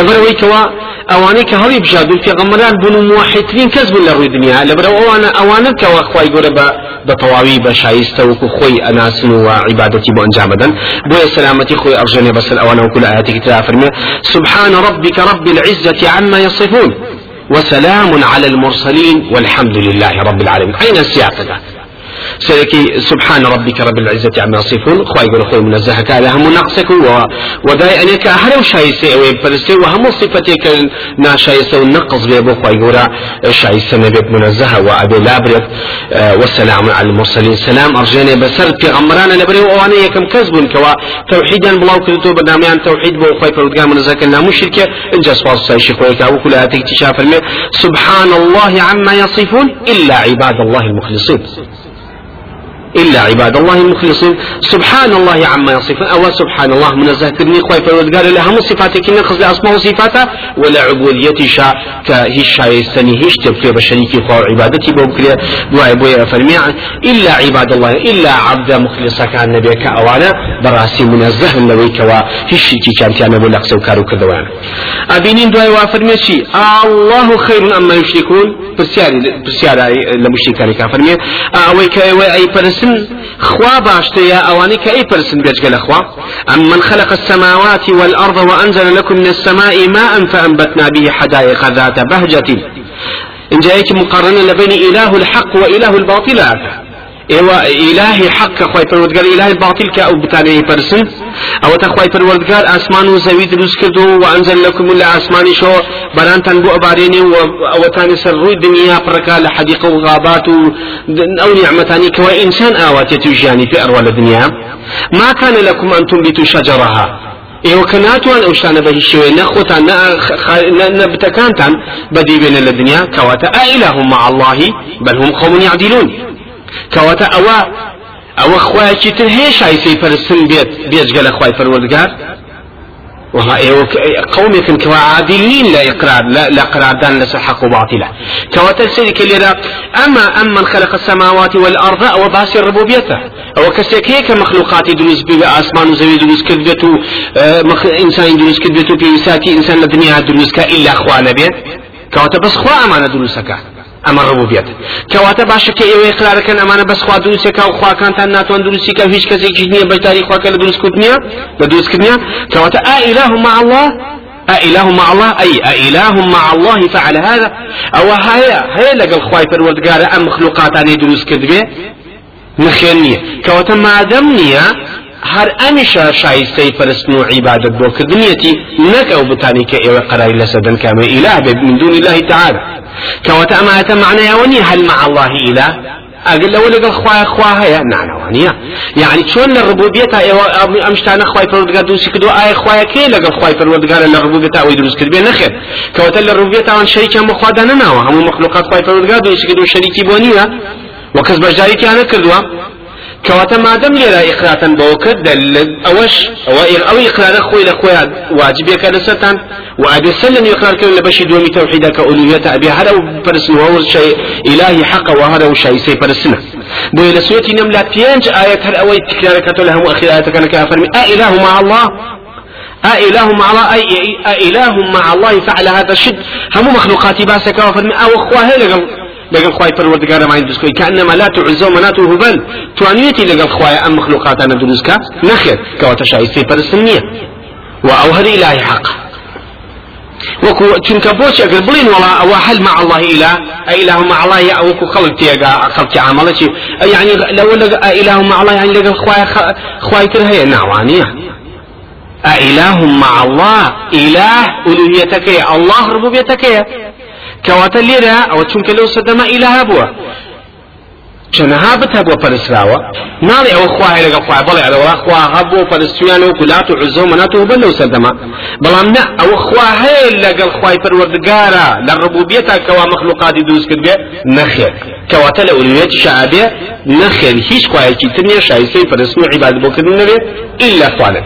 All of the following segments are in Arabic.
لبروي كوا اواني كهري في غمران بنو موحدين كسب لروي الدنيا لبرو اوانا اوانا كوا خواي قربا بطواوي بشايستا وكو خوي اناسن وعبادتي بو انجامدا بو سلامتي خوي ارجاني بس الاوانا وكل اياتي كتاب سبحان ربك رب العزة عما يصفون وسلام على المرسلين والحمد لله رب العالمين أين السياق سيكي سبحان ربك رب العزة عما يصفون. خواي يقول خوي منزه كذا هم نقصك و وداي أنك أهل شايسة أو يبرسي وهم صفتك نا شايسة ونقص بيبو خواي يقول شايسة نبيت منزه وأبي لابرك آه والسلام على المرسلين. سلام. أرجاني بسر في غمرانا لبري وأنا يكم كذب كوا. توحيدا بلاو كنتو برنامجان توحيد بو. خواي فرودقان منزه كنا مشركة إنجا سواس سايشي خواي كاو كل اكتشاف سبحان الله عما يصفون إلا عباد الله المخلصين. إلا عباد الله المخلصين. سبحان الله عما يصفون. أو سبحان الله منزه كرني خوي فرودقار لها من صفاتك نقص أسماء وصفاته ولا عبوديتي شا كهيش شايستني هيش تبقى بشريكي خو عبادتي بوكري دعاء بويا فرمي إلا عباد الله إلا عبد مخلص كان نبيك أوانا براسي منزه لويك وهيش كي كانت أنا بقول لك سوكارو كذوان أبينين دعاء وافرمي شي الله خير أما يشركون برسياري برسياري لمشركان كافرمي أويك أي فرس پرسن خوا باشتيا اواني كأي پرسن بيجل اخوا أم من خلق السماوات والأرض وأنزل لكم من السماء ماء فأنبتنا به حدائق ذات بهجة. إن جاءك مقارنة بين إله الحق وإله الباطل. إيوا إلهي حق خوي پروردگار إلهي باطل كا أو بتاني پرسن أو تا خوي پروردگار آسمان و زوي دروس کردو و انزل لكم من اسمان شو بران تن بو أباريني و أو تاني سر روي دنيا پركا لحديقة و غابات أو نعمتاني كوا إنسان اوات يتوجاني في اروال الدنيا. ما كان لكم ان تنبتوا شجرها. ئێوە کە ناتوان ئەو شتانە بە هیچ شوێ نەخۆتان بەدی بێنە لە دنیا کەواتە ئائلهم مع الله؟ بل هم قوم يعدلون. کەواتە ئەوە ئەوە خوایەکی تر هەیە شایسەی پەرستن بێت بێجگە لە خوای پەروەردگار. وها قومكم كوا عادلين لا إقرار لا, لا قراردان لس حق وباطلة كوا تلسلك لرا أما أما خلق السماوات والأرض أو باس الربوبية أو كسيكيك مخلوقات دروس بي أسمان وزوي دروس كذبتو مخ... إنسان دروس كذبتو بيساتي إنسان الدنيا دروس إلا أخوانا بيت كوا بس خوا أمانة دروسك ئەمە ڕبوبێت کەواتە باشە کە ئێوە قرارەکەن ئەمانە بەس خوا دروستێکا و خواکانتان ناتوان دروستیکە هیچ کەسێکی نییە بەشداری خواکە لە دروستکردنیە لە دروستکردنیە کەواتە ئائله مع الله أإله مع الله أي أإله مع الله فعل هذا. أو هيا هيا لقل خواي پروردگار أم مخلوقات أن يدرس كذبه نخيرنية كوتا ما دمنية هر أمشا شايستي فرسن عبادة بو كدنيتي نك أو بتاني كأيوة قرار لسدن كما إله من دون الله تعالى كوتا ما معنى وني هل مع الله إله أقول له لقى خوايا خواها يا نعم وانيا يعني شلون الربوبية أمشتانا خواي فرودقار دوسي كدو آي خوايا كي لقى خواي فرودقار الربوبية أو يدرس كدبي نخير كوتا الربوبية عن شريك هم خوادا ننا وهم مخلوقات خواي فرودقار دوسي كدو شريكي كردوا كواتا ما دام لێرا ئیقراتن بەوە کرد ئەوەش ئەو ئیقرارە خۆی لە خۆیان واجبێکە لەسەرتان و ئەبێ سەر لە نوێقرارکردن لە بەشی دومی تەوحیدە کە ئولویەتە ئەبێ هەرە و پرسن وەور شەی ئیلاهی حەقە و هەرە و شایسەی پرسنە بۆیە لە سوەتی نەملا پێنج ئاەت هەر ئەوەی تکرارەکەتۆ لە هەموو ئەخیرایەتەکەنە کە فەرمی ئائیله مع الله. أإله مع الله. أي أإله مع الله فعل هذا الشد. هم مخلوقاتي باسك وفرمي أو أخوة لقل. لقل خواي پروردگار ما يندرس كوي كأنما لا تعز ومنات وهبل توانيتي لقل خواي أم مخلوقات أنا كا نخير كواتا شايستي پرسنية وأوهر إلهي حق. وكو بوش اگر بلين ولا أو هل مع الله إله إله مع الله يا وكو خلق تيغا خلق عملتي يعني لو لقى إله مع الله يعني لقى خواي خواي هي نعوانيه أإله مع الله إله ألوهيتك الله ربوبيتك کەواتە لێرە ئەوە چونکە لەو سەدەما ئیلاها بووە چەنەها بتە بۆ پەرسراوە ناڵێ ئەوە خوای لەگە خوای بڵێ ئەوە خوا هەبوو پەرستویان و گولات و عزە و منات و بە لەو سەردەما بەڵام نە ئەوە خوا هەیە لەگەڵ خوای پەروەردگارە لە ڕبوبیەتا کەوا مەخلوقاتی دروست کرد بێ نەخێر کەواتە لە ئولویەتی شعبێ نەخێر هیچ خوایەکی تر نییە شایستەی پەرست و عیباد بۆکردن نەبێ إلا خوالد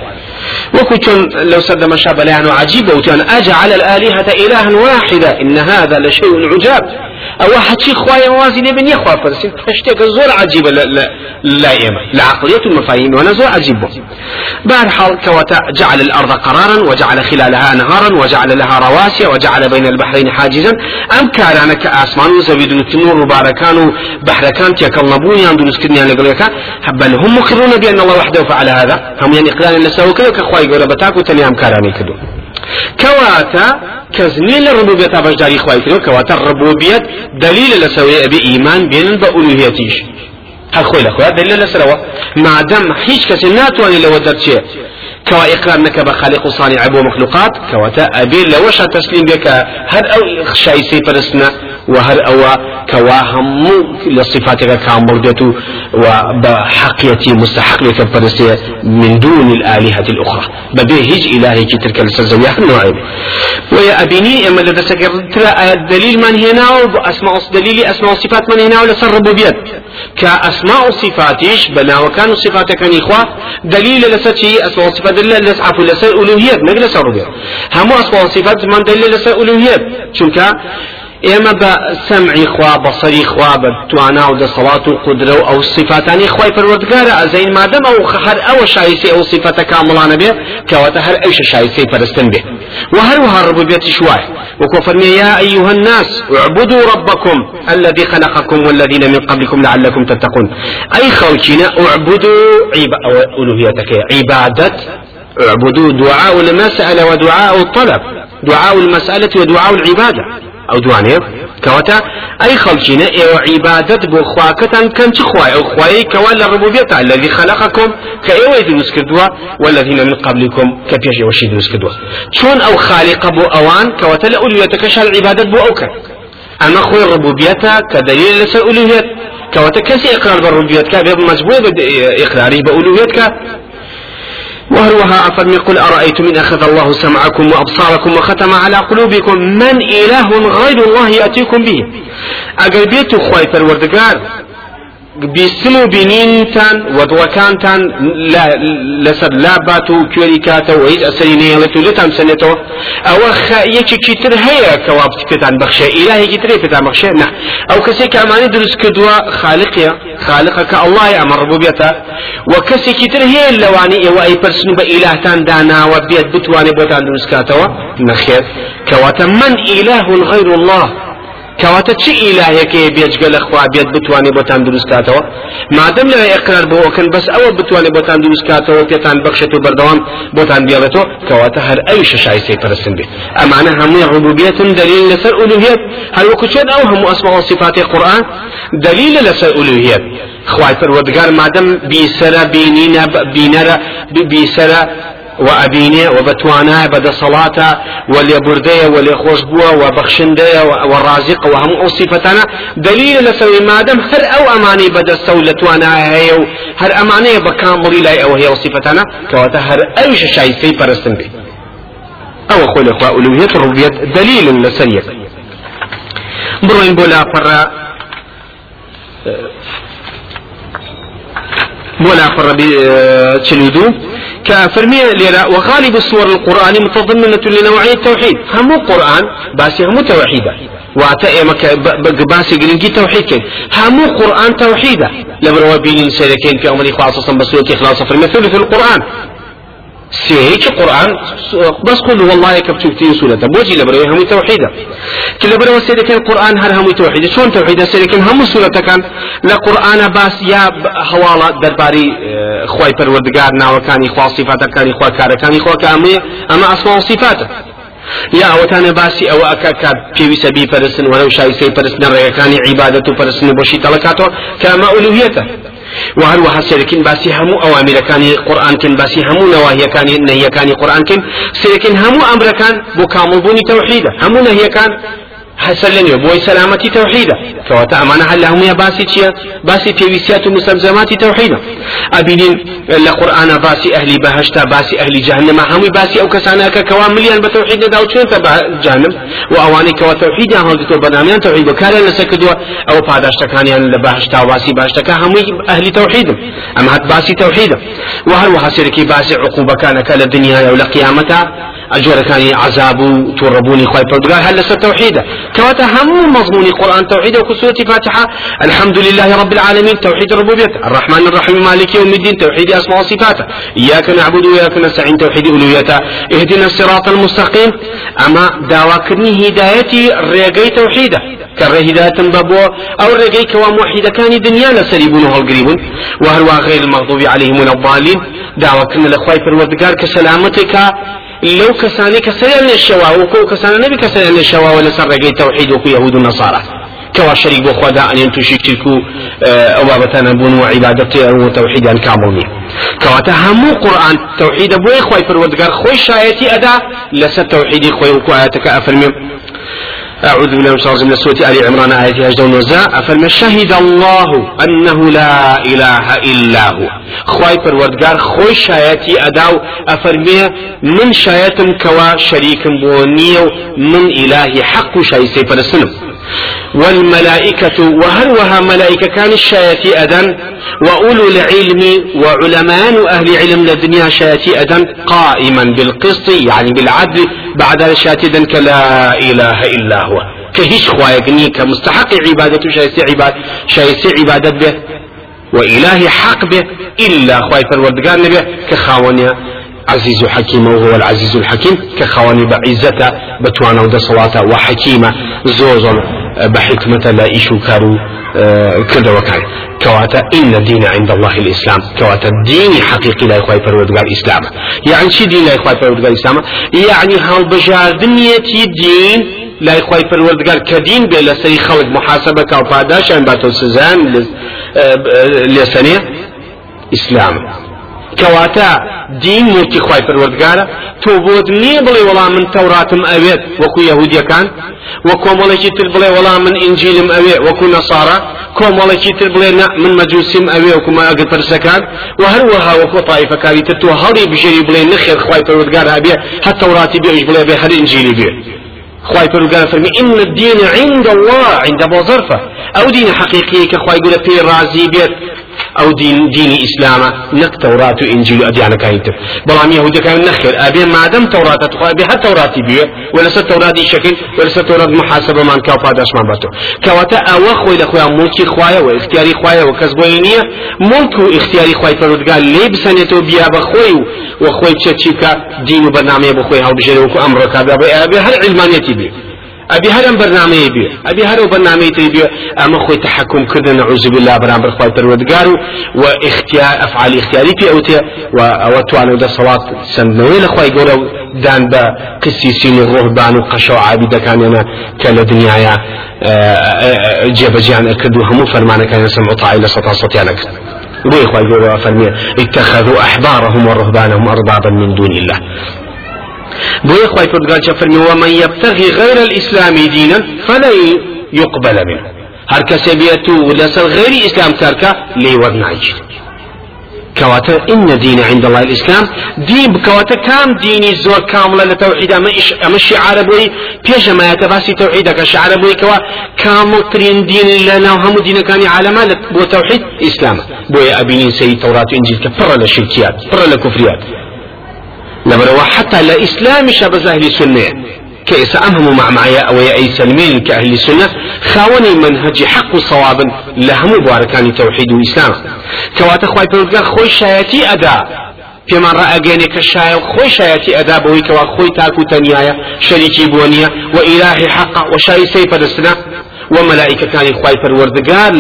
وكو لو سد مشاب يعني عجيب وتان أجعل الآلهة إلها واحدة إن هذا لشيء عجاب. أو حتشي خوايا موازي نبن يخوا فرسين تشتيك زور عجيبة لا إيمة العقلية المفاهيم وأنا زور عجيب. بهر كوتا جعل الأرض قرارا وجعل خلالها نهارا وجعل لها رواسي وجعل بين البحرين حاجزا. أم كان كأسمان وزبيد التنور وباركان بحر كان تيكال نبوني عند نسكني لقليك بل هم مقرون بأن الله وحده فعل هذا. هم يعني قلان لسه وكذا كخواي قربتاك وتنيام كاراني كدو. کەواتە کەس نیە لە ڕبوبێت تا بەشداری خوایکردەوە کەواتە ڕبوبیت دلیلە لە سەوەی ئەبێ ئیمان بێنن بە ئولوهێتیش هەخۆی لە خۆیان دلیل لەسەرەوە مادەم هیچ کەسێ ناتوانێت لەوە دەرچێت كوا إقرار نك بخالق صانع ومخلوقات كواتا أبي لوشا تسليم بك هر أو شاي سي فرسنا وهر أو كوا هم لصفاتك كامل بيتو وبحقيتي مستحق لك فرسي من دون الآلهة الأخرى. ببي هيج إلهي كي تلك السزوية النوعين ويا أبيني إما لدى سكر الدليل من هنا وأسماء دليل أسماء صفات من هنا ولا سر ربوبيات كأسماء صفاتيش بنا وكانوا صفاتك إخوة دليل لساتي أسماء صفات دليل لسعف لسا ألوهيات نقل ربوبيات هم أسماء صفات من دليل لسا ألوهيات شنك ئێمە بە سەمعی خوا بەسەری خوا بە توانا و دەسەڵات و قدرە و ئەو سیفاتانی خی پەروەردگارە. ئەزین مادەم ئەو هەر ئەوە شایستی ئەو سیفەتە کامڵانە بێ کەواتە هەر ئەوش شایستی پەرستن بێ. وهروها ربوبيتي شوي وكفرني يا أيها الناس اعبدوا ربكم الذي خلقكم والذين من قبلكم لعلكم تتقون. أي خلقنا اعبدوا عب... ألوهيتك عبادة اعبدوا دعاء المسألة ودعاء الطلب. دعاء المسألة ودعاء العبادة. أو دوانێ کەواتە ئەی خەڵکینە ئێوە عیبادت بۆ خواکەتان کەم چ خوای ئەو خوایی کەوا لە ڕبوبێتە الذي خلقكم ئێوەی دروست کردووە والذین من قبلكم کە پێش ئێوەشی دروست کردووە. چۆن ئەو خالقە بۆ ئەوان کەواتە لە ئولویەتەکەش عیبادت بۆ ئەو کرد ئەمە خۆی ڕبوبیەتە کە دلیل لەسەر ئولوهێت کەواتە کەسی ئقرار بە وهروها أفرمي قل أرأيتم إن أخذ الله سمعكم وأبصاركم وختم على قلوبكم من إله غير الله يأتيكم به. أقل بيتو خواي فالوردقار بیسم و بینینتان وەدڵەکانتان لەسەر لابات و کوێری کاتەوە و هیچ ئەسەری نێڵێت و لێتان سنێتەوە ئەوە یەکێکی تر هەیە کەوا پێتان بەخشێ ئیلاهێکی ترێ پێتان بەخشێ نه ئەو کەسێک ئەمانی دروست کردووە خالقیە خالقە کە ئەڵڵای ئەمە ڕبوبێتە و کەسێکی تر هەیە لەوانی ئێوە ئەی پرسن بە ئیلاهتان داناوە بێت بتوانێت بۆتان دروست کاتەوە نەخێر کەواتە من ئیله غیر الله؟ کەواتە چی ئیلاهەکەی بێجگە لە خوا بێت بتوانێت بۆتان دروست کاتەوە مادەم لە ئەقرار بۆکەن بەس ئەوە بتوانێت بۆتان دروست کاتەوە پێتان بەخشێت و بەردەوام بۆتان بێڵێتەوە کەواتە هەر ئەوی شایستی پرسن بێت ئەمانە هەمووی ڕبوبیەتن دلیل لەسەر ئولوهیت هەروەکو چێن ئەو هەموو ئەسما صفاتی قورآن دلیل لەسەر ئولوهیت خوای پەروەردگار مادەم بیسەرە بینینە بینەرە بیسەرە وأبيني وبتوانا بدا صلاة واللي بردية واللي خوش بوا وبخشندية والرازق وهم أو صفتنا دليل لسوي مادم هر أو أماني بدا سولة وأنا هي هر أماني بكامل لا أو هي صفتنا كواتا هر أيش شيء سي برستن بي. أو أخوة الأخوة ألوهية الربوبية دليل لسرية بروين بولا فرا بولا فرا بتشلودو كفرمي ليرا وغالب الصور القرآن متضمنة لنوعية التوحيد. هم قرآن بس هم توحيدا واتا مك باسي جرينكي توحيد كين هم قرآن توحيدا لبروا بين سيركين في أمر خاصة بسورة إخلاص فرمي ثلث القرآن. سيهيك قرآن بس قل والله كبتوكتين سورة بوجي لبروا هم توحيدا كل لبروا سيركين القرآن هر هم توحيدا شون توحيدا سيركين هم سورة كان. لقرآن باس يا حوالا درباري خواي پروردگار خوا صفاتكاني خوا كاركاني خوا كامي أما أسماء صفاته یا ئەوەتانە باسی ئەوە ئەکا کات پێویستە بیپەرستن وەرە و شایستەی پەرستنە ڕێگەکانی عیبادەت و پەرستن بۆشی تەڵکاتەوە کە ئەمە ئولوهیەتە وهروها سيركن باسي همو أوامر كان قرآن كن باسي همو نواهي كان نهي كان قرآن كن سيركن همو أمر كان بو كامل بوني همو نهي كان حسن بوي سلامتي توحيدا. كواتا أمانة هل لهم يا باسي تيا باسي بيويسيات مستلزمات توحيدا. أبينين القرآن باسي أهل بهشتا باسي أهل جهنم همي باسي أو كسانا كوا مليان بتوحيد داو تشين تبع جهنم. وأواني كوا توحيد هل دكتور برنامجان توحيد. وكالا لسكدوا أو باداش تكاني لبهشتا باسي بهشتا همي أهل توحيد. أما هات باسي توحيدا وهل وحسيركي باسي عقوبة كان كالدنيا ولا قيامتها أجور كان عذاب توربوني خواي بردقال هل لسه توحيدا؟ كواتا هم مضمون القرآن توحيد وكسورة فاتحة الحمد لله رب العالمين توحيد الربوبية الرحمن الرحيم مالك يوم الدين توحيد أسماء وصفاته إياك نعبد وإياك نستعين توحيد ألوهيته اهدنا الصراط المستقيم أما داواكرني هدايتي ريقي توحيده كره هداية بابو أو ريقي كوا موحدة كان دنيا لسريبون هالقريبون وهل غير المغضوب عليهم ولا الضالين داواكرنا لأخوي فرودقار كسلامتك لو كساني كسريان الشوا وكو كسان نبي كسريان الشوا ولا سرقي توحيد وكو يهود النصارى كوا شريك بو خدا أن ينتو شركو أو بابتنا بون وعبادتي أو توحيد أن كامل كوا تهمو قرآن توحيد ابو أخوي فرودگار خوي شايتي أدا لس توحيدي خوي وكو آياتك افرمي أعوذ بالله من الشيطان من سورة آل عمران آية هجد ونزاء فلما شهد الله أنه لا إله إلا هو. خواي پروردگار خوي شايتي أداو. أفرمي من شايتم كوا شريك بونيو من إله حق شاي سيفر السلم والملائكة وهروها ملائكة كان الشايتي أدن وأولو العلم وعلماء أهل علم الدنيا شايتي أدن قائما بالقسط يعني بالعدل بعد الشاتي كلا إله إلا هو. كهيش خوايقني كمستحق عبادة شايسي عباد شايسي عبادة به وإله حق به إلا خواي فالوردقان به كخاونيا عزيز حكيم وهو العزيز الحكيم. كخواني بعزته بتوانا ودا صلاته وحكيمة. زوزن بحكمة لا إيشو كارو كذا وكان كواتا إن الدين عند الله الإسلام. كواتا الدين حقيقي لا يخوي فرودقار الإسلام يعني شي دين لا يخوي فرودقار الإسلام يعني هال بجار دنيتي الدين لا يخوي فرودقار كدين بلا سري خلق محاسبة كاو پاداش عن باتو سزان لسنة إسلام. کەواتە دین موتی خی پەروەردگارە تۆ بۆت نییە بڵێ وەڵام من تەوراتم ئەوێت وەکو یەهودیەکان؟ وە کۆمەڵێکی تر بڵێ وەڵام من ئینجیلم ئەوێ وەکو نەسارە کۆمەڵێکی تر بڵێ من مەجووسیم ئەوێ وەکومە ئەگە پرسەکان و هەروەها وەکو تایفەکاری تر تۆ هەڵی بژێری بڵێ نخێر خی پەروەردگار هەبێ هەت تەوراتی بێش بڵێ بێ هەر ئینجیلی بێ. خواهي فرقان فرمي إن الدين عند الله عند ظرفة. أو دين حقيقي كخواهي يقول في رازي بيت أو دين ديني إسلام نك توراة إنجيل أديانا كاينت بلام يهودي كان نخير أبي ما دام توراة تخوا أبي حتى توراة بي ولا ست توراة شكل ولا ست توراة محاسبة من كاو فاداش ما باتو. كواتا أو خوي لخويا ملكي خوايا واختياري خوايا وكسبوينية ملك اختياري خوايا فرودقال لي بسنتو بيا بخوي وخوي تشيكا دين برنامج بخوي هاو بجري وكو امرك ابي هر علمانيتي بي أبي هرم برنامه يبي. أبي هرو برنامه يبي. أما خوي تحكم كذا نعوذ بالله برام برخوي پروردگار وإختيار أفعال إختياري في اوتي و توانو ده صلاة سنوي لخوي غورو دان با قسيسين الرهبان وقشوا عابد كان أنا كلا دنيايا. جيب جان اكدو هم فرمانا كان سمعوا طاعي لسطا صوتيانك بو إخوة يقولوا فرمي اتخذوا أحبارهم ورهبانهم أربابا من دون الله. بو يخوي فرقال فرمي ومن يبتغي غير الإسلام دينا فلا يقبل منه هر کسی بیتو لسر غير إسلام تركا لي ورنعيش كواتا إن دين عند الله الإسلام. دين بكواتا كام ديني زور كاملة لتوحيد أما إش أما الشعار بوي بيش ما يتباسي توحيدك الشعار بوي كوا كامل ترين دين لنا وهم دين كان عالما بو توحيد إسلام بوي أبيني سيد توراة إنجيل كفر للشركيات فر للكفريات لبروا حتى لا إسلام شبز أهل السنة. كيس أمهم مع معي أو أي سلمين كأهل السنة خاوني منهج حق صواب لهم باركان توحيد الإسلام. كوات أخوي بردقار خوي شايتي أداء پێمان ڕائگەێنێ کە شایە خۆی شایەتی ئەدا بەوەی کەوا خۆی تاکو تەنایە شەریکی بۆ نییە و ئیلاهی حەق و شای سەی پەرستنە و مەلائکەکانی خوای پەروەردگار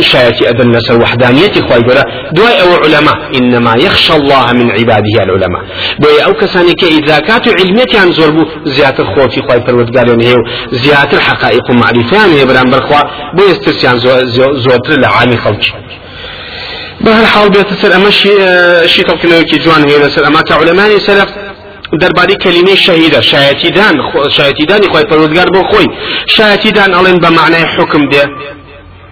شايتي أدن نسر وحدانيتي خواهي قرأ دواء أو علماء إنما يخشى الله من عباده العلماء. بوي أو كساني كإذا كاتو علميتي عن زوربو زيادة خوفي خواهي فرودقار يعني هيو زيادة الحقائق ومعرفة يعني بران برخوا بو يسترسيان زودر لعالي خلق بهر حال بيتصل أما شي تلقنوكي جوان هي لسر أما علماء سلف دەربارەی کەلیمەی شەهیدە شایەتیدان شایەتیدانی خۆی پەروەردگار بۆ خۆی شایەتیدان ئەڵێن بە معنای حکم دێ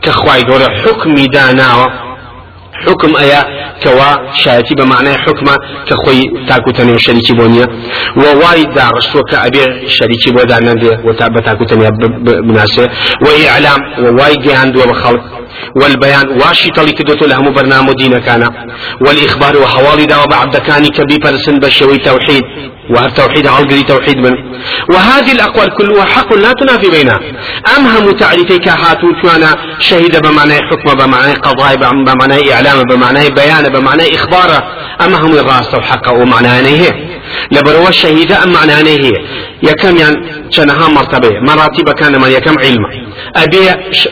كخواي قول حكمي داناوة حكم ايا كوا شايتي بمعنى حكمة كخوي تاكو تاني شريكي بونيا. وواي دارش وكأبي شريكي بودانا دي وتابا تاكو تاني بناسي. وإعلام وواي جهان دو بخلق. والبيان واشي طلي كدوتو لهم برنامج دين كان والإخبار وحوالي دعوة بعبد كان كبي برسن بشوي توحيد. والتوحيد عقلي توحيد من. وهذه الأقوال كلها حق لا تنافي بينها أمهم تعريفي كهاتو كان شهيد بمعنى حكم بمعنى قضاء بمعنى إعلام بمعنى بيان بمعنى إخبار. أمهم غاصة وحق ومعنى هي لبروا الشهيد أم معنى هي يكم يعني شنها مرتبة. مراتب كان من يكم علم. أبي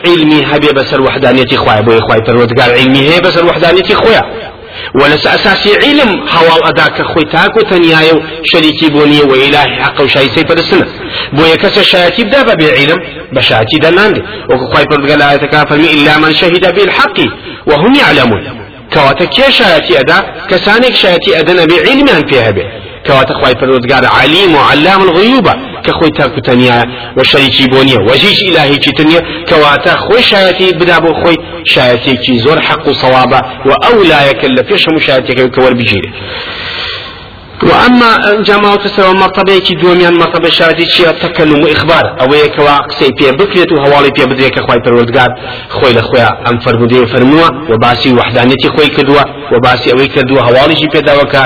علمي هبي بس الوحدانية خويا. بو خويا فرودقار علمي هي بس الوحدانية خويا. ولس أساسي علم حوال أداك خوي تاكو تنيايو شريكي بوني وإلهي حق وشايسي فرسنة بو يكس شايتي بدا بعلم بشاتي دلاند وخوي فرقال آية كافرمي إلا من شهد بالحق. وهم يعلمون. كواتا كي شايتي أدا. كسانك شايتي أدنا بعلم فيها به كواتا خواي فرودگار عليم وعلام الغيوب كخوي تاكو تنيا وشريكي بونيا وجيش إلهي تنيا كواتا خوي شايتي بدا بو خوي شايتي زور حق وصوابا وأولى يكلفيش مشايتي كور بجيري وأما جماعة تسوى مرتبة كي دوميان مرتبة شادي شيء تكلم وإخبار. أو يكوا قصي بيه بكريت وهوالي بيه بدريك خوي پروردگار. خوي لخويا أم فرمودي فرموا وباسي وحدانيتي خوي كدوا وباسي أوي كدوا هوالي جي بيه داوكا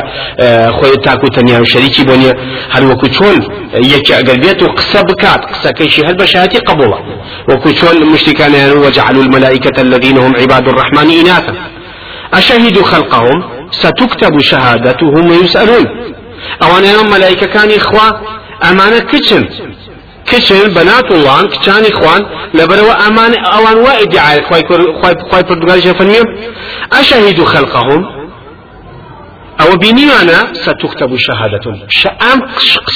خوي تاكو تنيا وشريكي بونيا. هل وكو چون يكي أقل بيت وقصة بكات. قصة كيشي هل بشهاتي قبولا. وكو چون مشتكان وجعلوا الملائكة الذين هم عباد الرحمن إناثا. أشهدوا خلقهم. ستكتب شهادتهم ويسألون. أوان يوم ملائكة كان إخوة أمانة كتشن. كتشن بنات الله كتشان إخوان. لبروا أمان أوان وإدعاء خواي خواي بردقال فرميم أشهدوا خلقهم. أو بنيانا ستكتب شهادتهم. شأم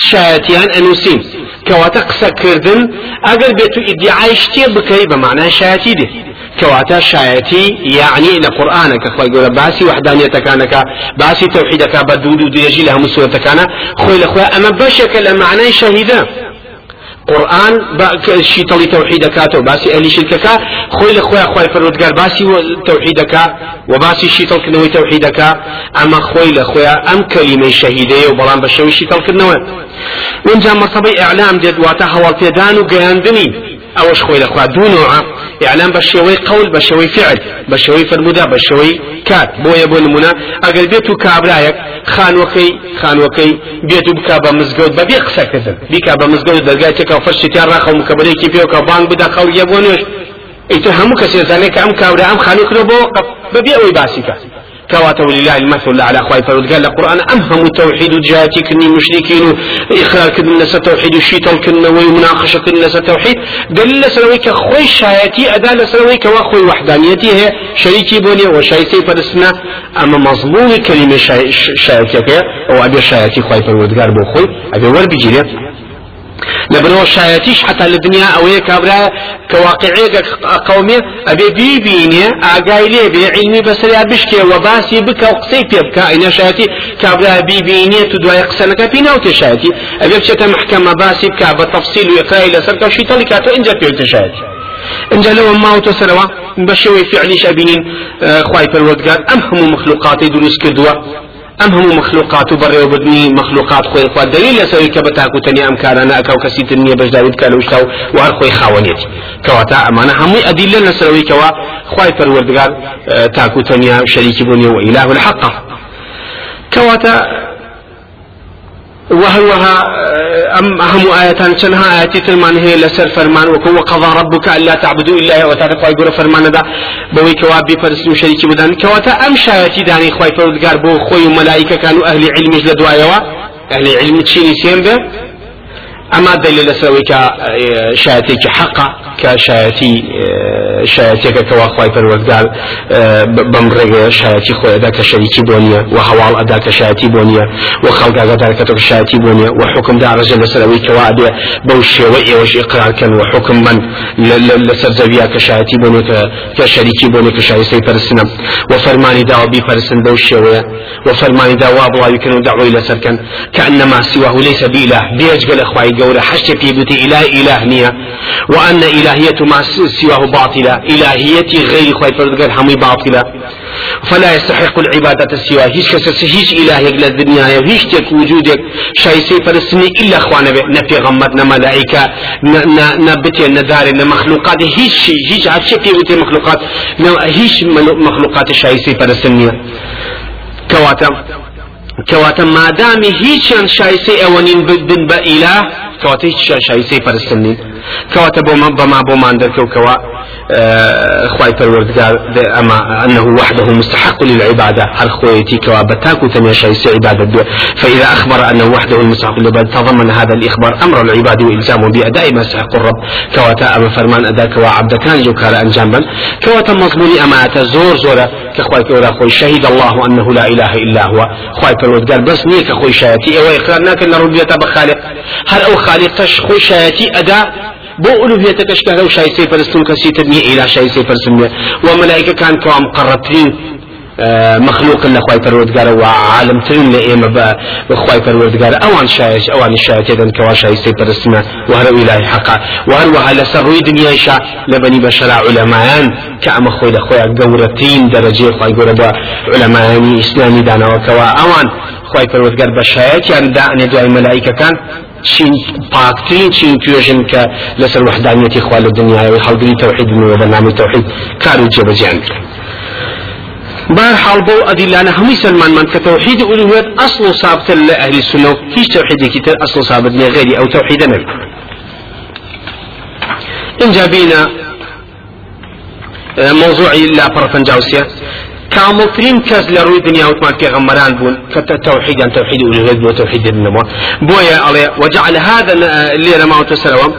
شهادتيان أنوسين. كواتقس كردن. أقل بيتو إدعاء اشتي بكي بمعنى شهادتي دي. كواتا شايتي يعني لقرآن كخوي يقول باسي وحدانية كانك باسي توحيدك بدود وديجي لها مسورة كان خوي لخوي أما بشك المعنى شهيدا قرآن شي طلي توحيدك باسي أهل شركك خوي لخوي خوي فرودقار باسي توحيدك وباسي شي طل كنوي توحيدك. أما خوي لخوي أم كلمة شهيدة وبلان بشوي شي طل كنوي. ونجا مرتبة إعلام ديد واتا هوال بيدان وقياندني أوش خوي لخوا. دو نوع إعلام بشوي قول بشوي فعل بشوي فرمودا بشوي كات. بويا بو نمونا اگر بيتو كابرايك خانوكي خانوكي بيتو بكابا مزگود ببي قسا كذن بكابا مزگود درگاه تكا فرشتي تيار راخو. مكبري كيفيو كبانك بدا خول يبونيش ايتو همو كسي زانيك أم كابرا أم خانوك رو بو ببي أوي باسي كات كواته ولله المثل على أخوي فرد قال القرآن امهم توحيد جاتي كني مشركين؟ إخلال كن نس توحيد الشيطان كن ومناقشه كن نس توحيد. دل سرويك خوي شايتي أدا سرويك وأخوي وحدانيتي هي شريكي بوني وشايتي فرسنا. أما مظلوم كلمة شايتي أو أبي شايتي خوي فرد قال بو خوي أبي ور بيجي لبنو شايتيش حتى الدنيا أو كابرا كواقعية قومي ابي بي بيني اقاي لي بي علمي بسريا بشكي وباسي بك وقصي بيبكا اين شايتي كابرا بي بيني تدوى يقسنك بينا وتشايتي ابي بشتا محكمة باسي بكا بتفصيل ويقراي لسرك وشي طلقاتو انجا بيوتشايتي انجا لو ما وتسروا بشوي فعلي شابينين خواي بالودقار ام هم مخلوقاتي دروس كدوا أم هم مخلوقات بري وبدني مخلوقات خوي خوا؟ دليل يسوي كبتا كوتني ام كارنا اكو كسيت النية باش داود كالو شتاو وهر خوي خاونيت كواتا امانه هم ادله نسوي كوا خوي پروردگار تاكو تنيا شريك بني واله الحق كواتا وهوها أم أهم آية شنها آياتي تلمان هي لسر فرمان وكو وقضى ربك ألا تعبدوا إلا وتعرف يقول فرمان دا بوي كوابي فرسلو شريكي بدان كواتا أم شايتي داني خواي فرودگار بو خوي ملائكة كانوا أهل علم لدوايوا أهل علم تشيني سيم أما دليل سوي كشايتي كحقا كشايتي شایەتێکە کەوا خی پەروەگدار بەم ڕێگە شایەتی خۆیدا کە شەریکی بۆ نییە و هەواڵ ئەدا کە شایەتی بۆ نییە و خەڵگاگەدارکەەوە شایەتی بۆ نییە و حکم داڕژە لەسەرەوەی کەوا بێ بەو شێوە ئێوەش ئقرارکەن و حکم من لەسەر زەویا کە شایەتی بۆ کە شەریکی بۆ کە شایستەی پەرسنە و فەرمانی داوە بیپەرسن بەو شێوەیە و فەرمانی داوا بڵاویکەن و داوای لەسەرکەن کە ئەنەما سیواه ليس بإله بيجگە لە قورة حشت في بيت إله إله نية. وأن إلهية ما سواه باطلة. إلهية غير خوي فردقر همي باطلة. فلا يستحق العبادة سوى هيش كسس هيش إلهيك للدنيا هيش تك وجودك شايسي فلسطيني إلا أخوانا نبي غمت ملائكة نبتي ندار مخلوقات. هيش شيء هيش شيء في مخلوقات. هيش مخلوقات شايسي فلسطينية. كواتا. كواتا ما دام هيش شايسي أولين بن بإله هيش شايسي كواتا بما بما بما عندك كوا خواي پروردگار أما أنه وحده مستحق للعبادة. هل خويتي كوا بتاكو تميشا عبادة دو فإذا أخبر أنه وحده المستحق للعبادة تضمن هذا الإخبار أمر العباد وإلزامه بأداء ما يستحق الرب. كواتا أما فرمان أداء كوا عبد كان جو كان أنجاما كواتا مضموني أما أتزور زورا كخواي كورا خوي شهد الله أنه لا إله إلا هو. خواي پروردگار بس نيك خوي شايتي. أو إقرار ناكن ربيتا بخالق. هل أو خالق تش خوي شايتي أداء بو ألوهيتك أشكال أو شاي سيفر استون كسي تبني إلى شاي سيفر سمية وملائكة كان كوام قرتين آه، مخلوق لخواي پروردگار وعالم ترين لإيما بخواي پروردگار أوان شايش أوان الشايش إذن كوا شاي سيفر اسمه وهر إلهي حقا. وهر وهل سروي دنيا شاء لبني بشرع علماء. كأما خوي لخواي قورتين درجة خواي قورة علماء إسلامي دانا وكوا. أوان خواي پروردگار بشايش يعني دا أن يدعي ملائكة كان. چین پاکترین چین توێژن کە لەسەر وحدانیەتی خوا لە دنیاەوەی هەڵگری تەوحید و بەنامی تەوحید کار و جێبەجیان بار حال بو أدلانة همي سلمان من كتوحيد ألوهية أصل ثابت لأهل السنة هيش توحيد كتير أصل ثابت غيري أو توحيد نبي إن جابينا موضوعي لا برفنجاوسيا كاملترين كاز لروي دنيا وتمان في غمران بون كتوحيد عن توحيد الوهيد وتوحيد النمو بويا علي وجعل هذا اللي رماه تسلوم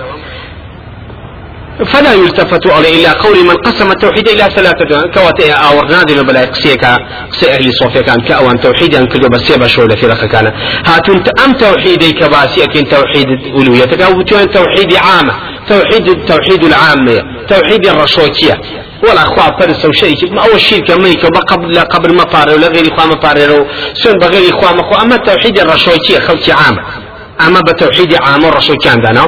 فلا يلتفت عليه إلا قول من قسم التوحيد إلى ثلاثة كواتئ أو نادي بلا قسيكا قسي أهل صوفيا كان كأوان توحيدا كل بس يبا شولة في رخ كان هاتون أم توحيدي كباسي أكين توحيد ألوهيتك أو توحيد عامة. توحيد توحيد العامة. توحيد الرشوكية ولا خوا فرس أو شيء. ما أول شيء كميك قبل قبل ما طار ولا غير خوا ما طار سن بغير خوا ما خو أما توحيد الرشوكية خلتي عامة. أما بتوحيد عام الرسول كان دانا.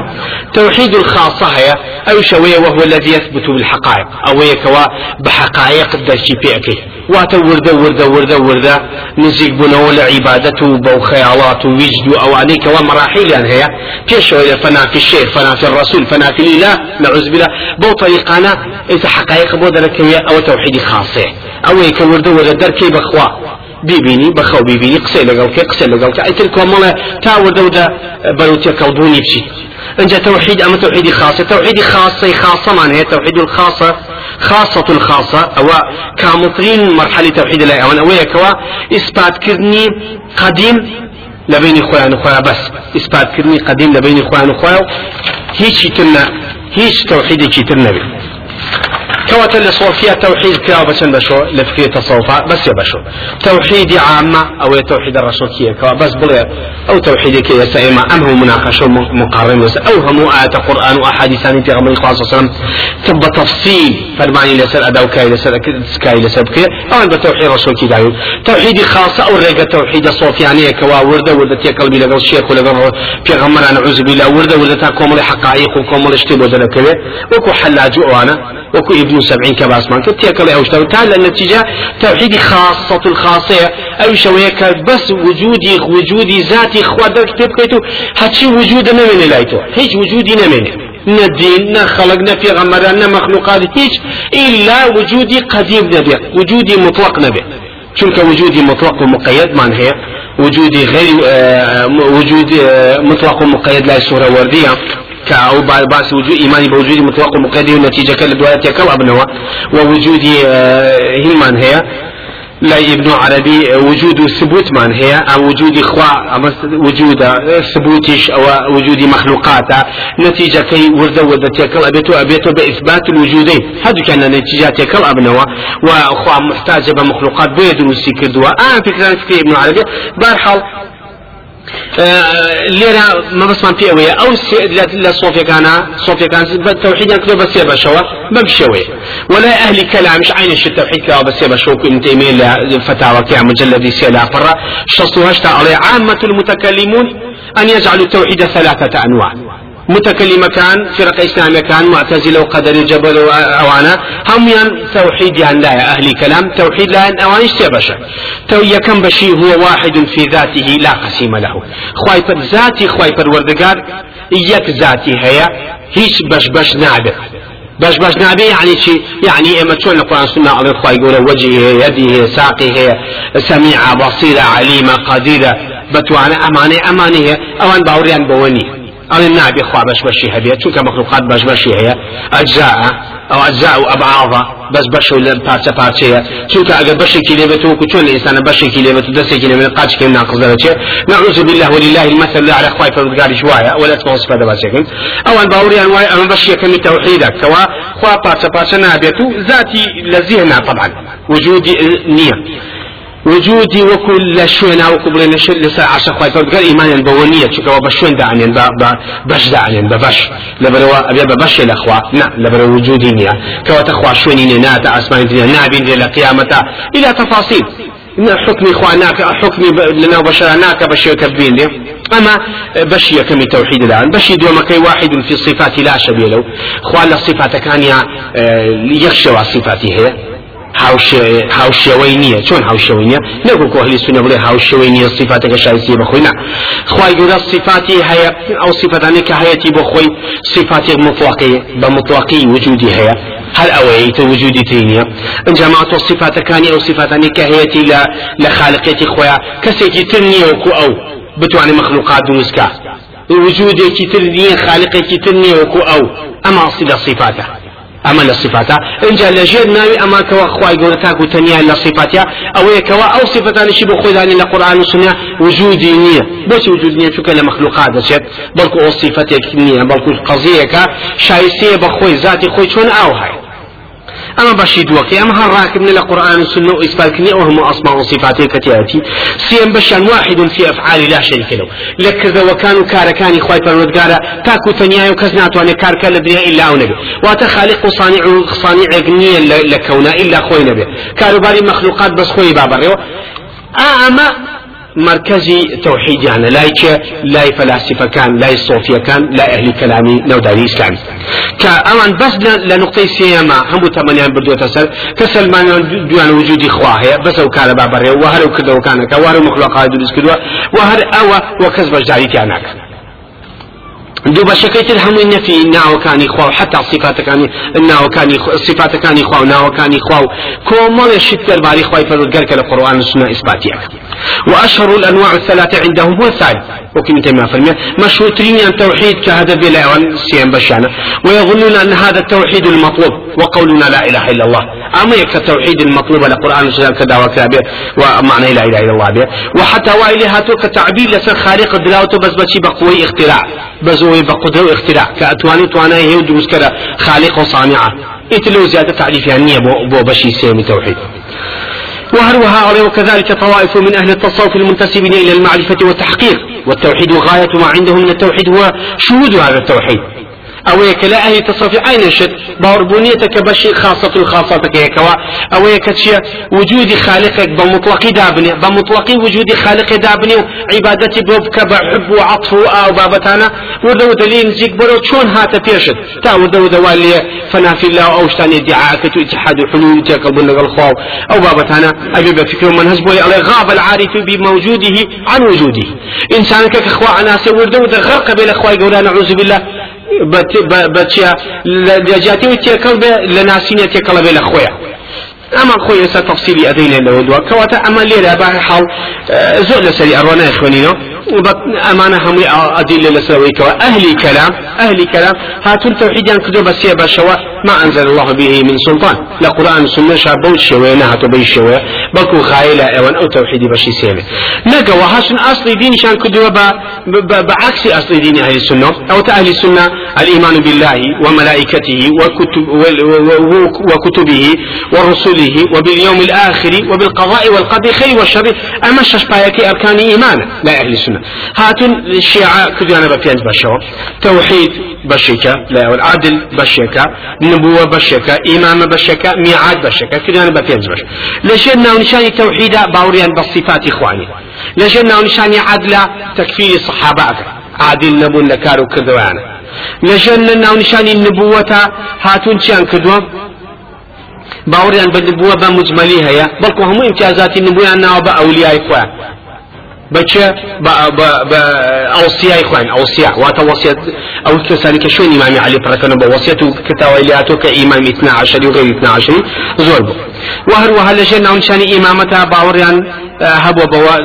توحيد الخاصة هي أو شوية وهو الذي يثبت بالحقائق. أو يكوا بحقائق الدرجي بيعكي واتا وردة وردة وردة وردة. نزيق بنا ولا عبادته بو خيالات ووجد أو عليك ومراحل يعني هي. في شوية فنا في الشيخ فنا في الرسول فنا في الإله. نعوذ بالله. بو طريقانا إذا حقائق بودنا أو توحيد خاصة. أو يكوا وردة وردة دركي بخوا. ببینی بەخەو ببینی قسەی لەگەڵ کە قسە لەگەڵ کە ئەیتر کۆمەڵە تا وردەودا بەروتە کەڵبوونی بچیت انت توحيد أما توحيد خاصة. توحيد خاصة خاصة معناها هي توحيد الخاصة. خاصة الخاصة. أو كامطرين مرحلة توحيد الله. أو اويا كوا إثبات كرني قديم لبين إخوان أخويا. بس إثبات كرني قديم لبين إخوان أخويا. هيش تنا هيش توحيد تنا كوات اللي صور فيها توحيد كاو بس بشو لفكية تصوفا بس يبشو توحيد عامة أو توحيد الرسول كي كوا بس بلي أو توحيد كي يسائما أم هو مناقشة مقارنة أو هم آيات قرآن وأحاديث عن في غمر صلى الله عليه وسلم. تبقى تفصيل. فرماني لسر أداو كاي لسر سكاي لسر بكي أو بتوحيد الرسول كي دايو توحيد خاصة أو ريقة توحيد صوفيانية كوا وردة وردة تي قلبي لقل الشيخ ولقل في غمر. أنا عزب الله وردة وردة كومل حقائق وكومل اشتبه ذلك وكو حلاجو أنا وكو ابن سبعين كباس مان كتيك لي أوشتر تعالى النتيجة توحيد خاصة الخاصة أو شوية بس وجودي وجودي ذاتي خوادر كتب كيتو. هاتشي وجود نمين لايتو هيج وجودي نمين نا دين نا خلق نا في غمران نا مخلوقات هيج إلا وجودي قديم نبي. وجودي مطلق نبي. چونك وجودي مطلق ومقيد من هي؟ وجودي غير آه وجود آه مطلق ومقيد لا صورة وردية. كأو بأس وجود إيماني بوجود مطلق ومقيد ونتيجة كل دوايات يكل أبنوا ووجود هلمان هي لا ابن عربي وجود ثبوت من هي؟ أو وجود إخوة؟ وجود ثبوتش أو وجود مخلوقات؟ نتيجة كي ورد ورد تيكل أبيتو أبيتو بإثبات الوجودين. هذا كان نتيجة تيكل أبنوا وأخوة محتاجة بمخلوقات بيدروسي كردوا. آه فكرة فكرة ابن عربي. بارحال لێرە مەبەسمان پێوەیە ئەو لە سۆفیەکانە سۆفیەکان تەوحیدیان کردو بە سێ بەشەوە بەم شێوەیە ولا أهل كلامش عين الشتى التوحيد كوا بس يبشوك ابن تيمية فتاوى كيا مجلد سيلا فرة شصوا هشتا عامة المتكلمون أن يجعلوا التوحيد ثلاثة أنواع. متكلم كان فرق إسلام كان معتزلة وقدر جبل أوانا هم ين توحيد يعني لا أهل كلام توحيد لا أوان بشر تو يكم بشي هو واحد في ذاته لا قسيم له. خواي ذاتي خواي وردقار يك ذاتي هي هيش بش بش نعبه باش باش نابي يعني شي يعني اما تشون القران السنة الله أخوي يقول وجهه يده ساقه سميعه بصيره عليمه قديره بتوانا امانه امانه اوان باوريان بوني أو النابي خوا باش بشي هبية چونك مخلوقات باش بشي هي أجزاء أو أجزاء أبعاضها بس بشو لبارچة بارچة چونك أجر بشي كلمة؟ وكو چون الإنسان بشي كلمة؟ دسي كلمة قاتش كلمة ناقص درجة. نعوذ بالله ولله المثل. على خواي فرودقاري شوايا ولا تكون صفة دباسيكم أو أن باوري أنواع أما بشي كمي توحيدك كوا خوا بارچة بارچة نابيتو ذاتي لزيهنا طبعا. وجود نية. وجودي وكل شوين أو كبر نشر لسا عشق فرد قال ايمانا بونية. شكا وبشوين دعنين بش دعنين ببش. لبروا أبي ببش الاخوة نعم لبروا وجودي نيا. كوا تخوى شويني ناتا اسمان دنيا نابين دي لقيامتا. إلى تفاصيل. إن حكمي إخواناك حكمي لنا وبشرناك بشي كبين دي. أما بشي كم توحيد الآن. بشي دوما كي واحد في الصفات لا شبيه له. إخوان الصفات كان يخشى صفاته هي. هاوشێوەی نییە چۆن هاوشێوەی نیە نەگو کۆهلی سونە بڵێ هاوشێوەی نییە سیفاتەکە شایستی بەخۆی نا خی گەورە سیفاتی هەیە ئەو سیفەتانی کە هەیەی بۆ خۆی سیفاتێک مطلقی بە مطلقی وجودی هەیە هەر ئەوەی تە وجودی تری نییە ئەنجاما تۆ سیفاتەکانی ئەو سیفاتانی کە هەیەی لە لە خالقێتی خۆیان کەسێکی تر نییە وەکو ئەو بتوانێت مخلوقات دروستکە وجودێکی تر أما انجا لجير ناوي أما كوا خواي قولة تاكو تنيا لصفاتها أو كوا أو صفتان شي بخوي داني لقرآن والسنة وجودي نية. بس وجود نية كلا مخلوقات شيء بلكو أو صفتك نية بلكو قضية شايسية بخوي ذاتي خوي شون أو هاي. أما بشيد وقي أما هالراكب من القرآن والسنة وإثبات كني وهم أسماء وصفاته كتياتي سيم بشان واحد في أفعال لا شريك له. لكذا وكانوا كاركاني خواي فرودقارا. تاكو تنيا وكزنات وأنا كاركا لدنيا إلا أو نبي. واتخالق صانع صانع غنيا لكونا إلا خوي نبي. كانوا باري مخلوقات بس خوي بابا. أما مركزي توحيد يعني لايك لاي فلاسفة كان لاي صوفيا كان لا أهل كلامي نوداري إسلامي كأمان بس لنقطة سيما هم تمنيان بدو تسل كسلمان دوان وجودي خواهي بس أو كان بابره وهر وكذا وكانك وهر مخلوقات دروس كدوا وهر أو وكذب جاري تيانك دو بەشەکەی تر هەمووی نەفی ناوەکانی خوا و حتا صفاتەکانی ناوەکانی صفاتەکانی خوا و ناوەکانی خوا و کۆمەڵێ شت دەرباری خوای پەروەردگار کە لە قورآن و سنە ئیسباتیەکە وأشهر الأنواع الثلاثة عندهم هو الثالث وكم تيمية فرمية مشروطين أن توحيد كهذا بلا سيان بشانا. ويظنون أن هذا التوحيد المطلوب وقولنا لا إله إلا الله. أما يك التوحيد المطلوب لقرآن والسنة كذا وكذا ومعنى لا إله إلا الله به وحتى وإلى هاتو كتعبير لسر خالق الدلاوة بس بشي بقوي اختراع. بزوي بقدرة واختراع كأتواني توانا هي دروس كذا خالق وصانعة. إتلو زيادة تعريف يعني بو بشي سيمي توحيد. وهروها وكذلك طوائف من أهل التصوف المنتسبين إلى المعرفة والتحقيق. والتوحيد غاية ما عندهم من التوحيد هو شهود هذا التوحيد. أو لا أهل تصرف عين شد باوربونيتك بشي خاصة الخاصة كيكوا أو كتشي وجود خالقك بمطلق دابني بمطلق وجود خالق دابني وعبادتي بوبك بحب وعطف أو بابتانا ودو دليل زيك برو شون هات بيشد تا ودو دوالي فنا في الله أو شتاني ادعاء كتو اتحاد حلول تقبل الخوف أو بابتانا أبي بفكر من هزبولي غاب العارف بموجوده عن وجوده. إنسانك كخوا عناسي غرق بين أخوي قولا نعوذ بالله. بچیا لجاتی و تێکەڵ بێ لە ناسینە تێکەڵە بێ لە خۆیە ئەمە خۆی ئێستا تەفسیری ئەدەینێ لەوە دووە. کەواتە ئەمە لێرە با حاڵ زۆر لەسەری ئەڕۆ نایخوێنینەوە أمانة هم أدلة لسويك. أهل كلام أهل كلام هاتون توحيدا كدو بس بشوا ما أنزل الله به من سلطان. لا قرآن سنة شابو الشوية نهاتو بي الشوية بلكو خايلة أوان أو توحيدي بشي سيمة. نقا وهاشن أصل دين شان كدو بعكس أصل دين أهل السنة. أو أهل السنة الإيمان بالله وملائكته وكتب وكتبه ورسله وباليوم الآخر وبالقضاء والقدر خير والشر أما الششبايك أركان إيمان. لا أهل السنة. السنة هاتون الشيعة كدوانا ببينج بشوا. توحيد بشكا لا عدل بشكا نبوة بشكا إمام بشكا ميعاد بشكا كدوانا ببينج بش. لجنا ونشاني توحيد باوريان بالصفات إخواني. لجنا ونشاني عدل تكفير الصحابة عادل نبون لكارو كدوانا لجنا ونشاني النبوة هاتون شان كدوا باوریان بە نبووە بە مجمەلی هەیە بەڵکو هەموو امتیازاتی نبوویان ناوە بە ئەولیای خۆیان بچه بأوصياء إخوان أوصياء واتا وصية أو كساني كشون إمام علي بركنا بوصية كتاويلاتو كإمام 12 وغير 12 زور بو. وهر وهل جنة نشان إمامتها باوريان هبوا بوا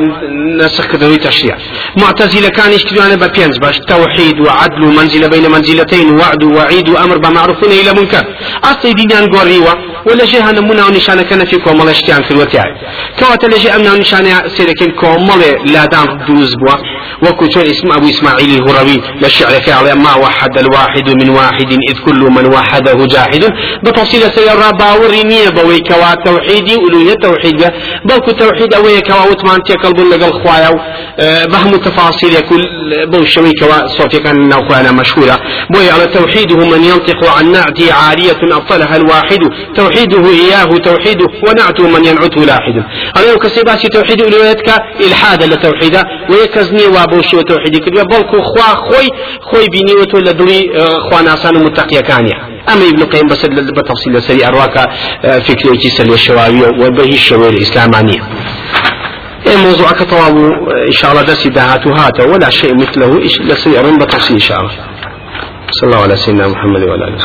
نسخ كذوي تشريع معتزلة كان يشكلون ببينز باش توحيد وعدل ومنزلة بين منزلتين وعد وعيد وأمر بمعروف إلى منكر أصلي دينان قريوة ولا شيء هنا منا ونشانة كان في كومال اشتيان في الوتياي كواتا لجي أمنا ونشانة سيركين كومال لا دام دوز بوا. وكو اسم أبو إسماعيل الهروي للشعر على ما وحد الواحد من واحد إذ كل من وحده جاحد بتفصيل سيرا باوري نية بوي كوا توحيدي ألوهية توحيد بلكو توحيد أوي كوا وتمان تيكل بل لقل خوايا بهم التفاصيل يقول بو شوي كوا صوتي كان نوخوانا مشهورة بوي على توحيده من ينطق عن نعتي عارية أبطلها الواحد توحيده إياه توحيده ونعته من ينعته لاحد. أنا كسيباسي توحيد ألوهيتك إلحاد لتوحيدا ويكزني وابوشي وتوحيدي كدوا بلكو خوا خوي خوي بيني وتو لدري خواناسان متقيا كانيا أما ابن قيم بس بتفصيل سري أرواك فكرة سلوى الشواوية وبهي الشوارع الإسلامانية. موضوع كطواب إن شاء الله دسي دهات هاته ولا شيء مثله لسيرون بتفصيل إن شاء الله. صلى الله على سيدنا محمد وعلى آله.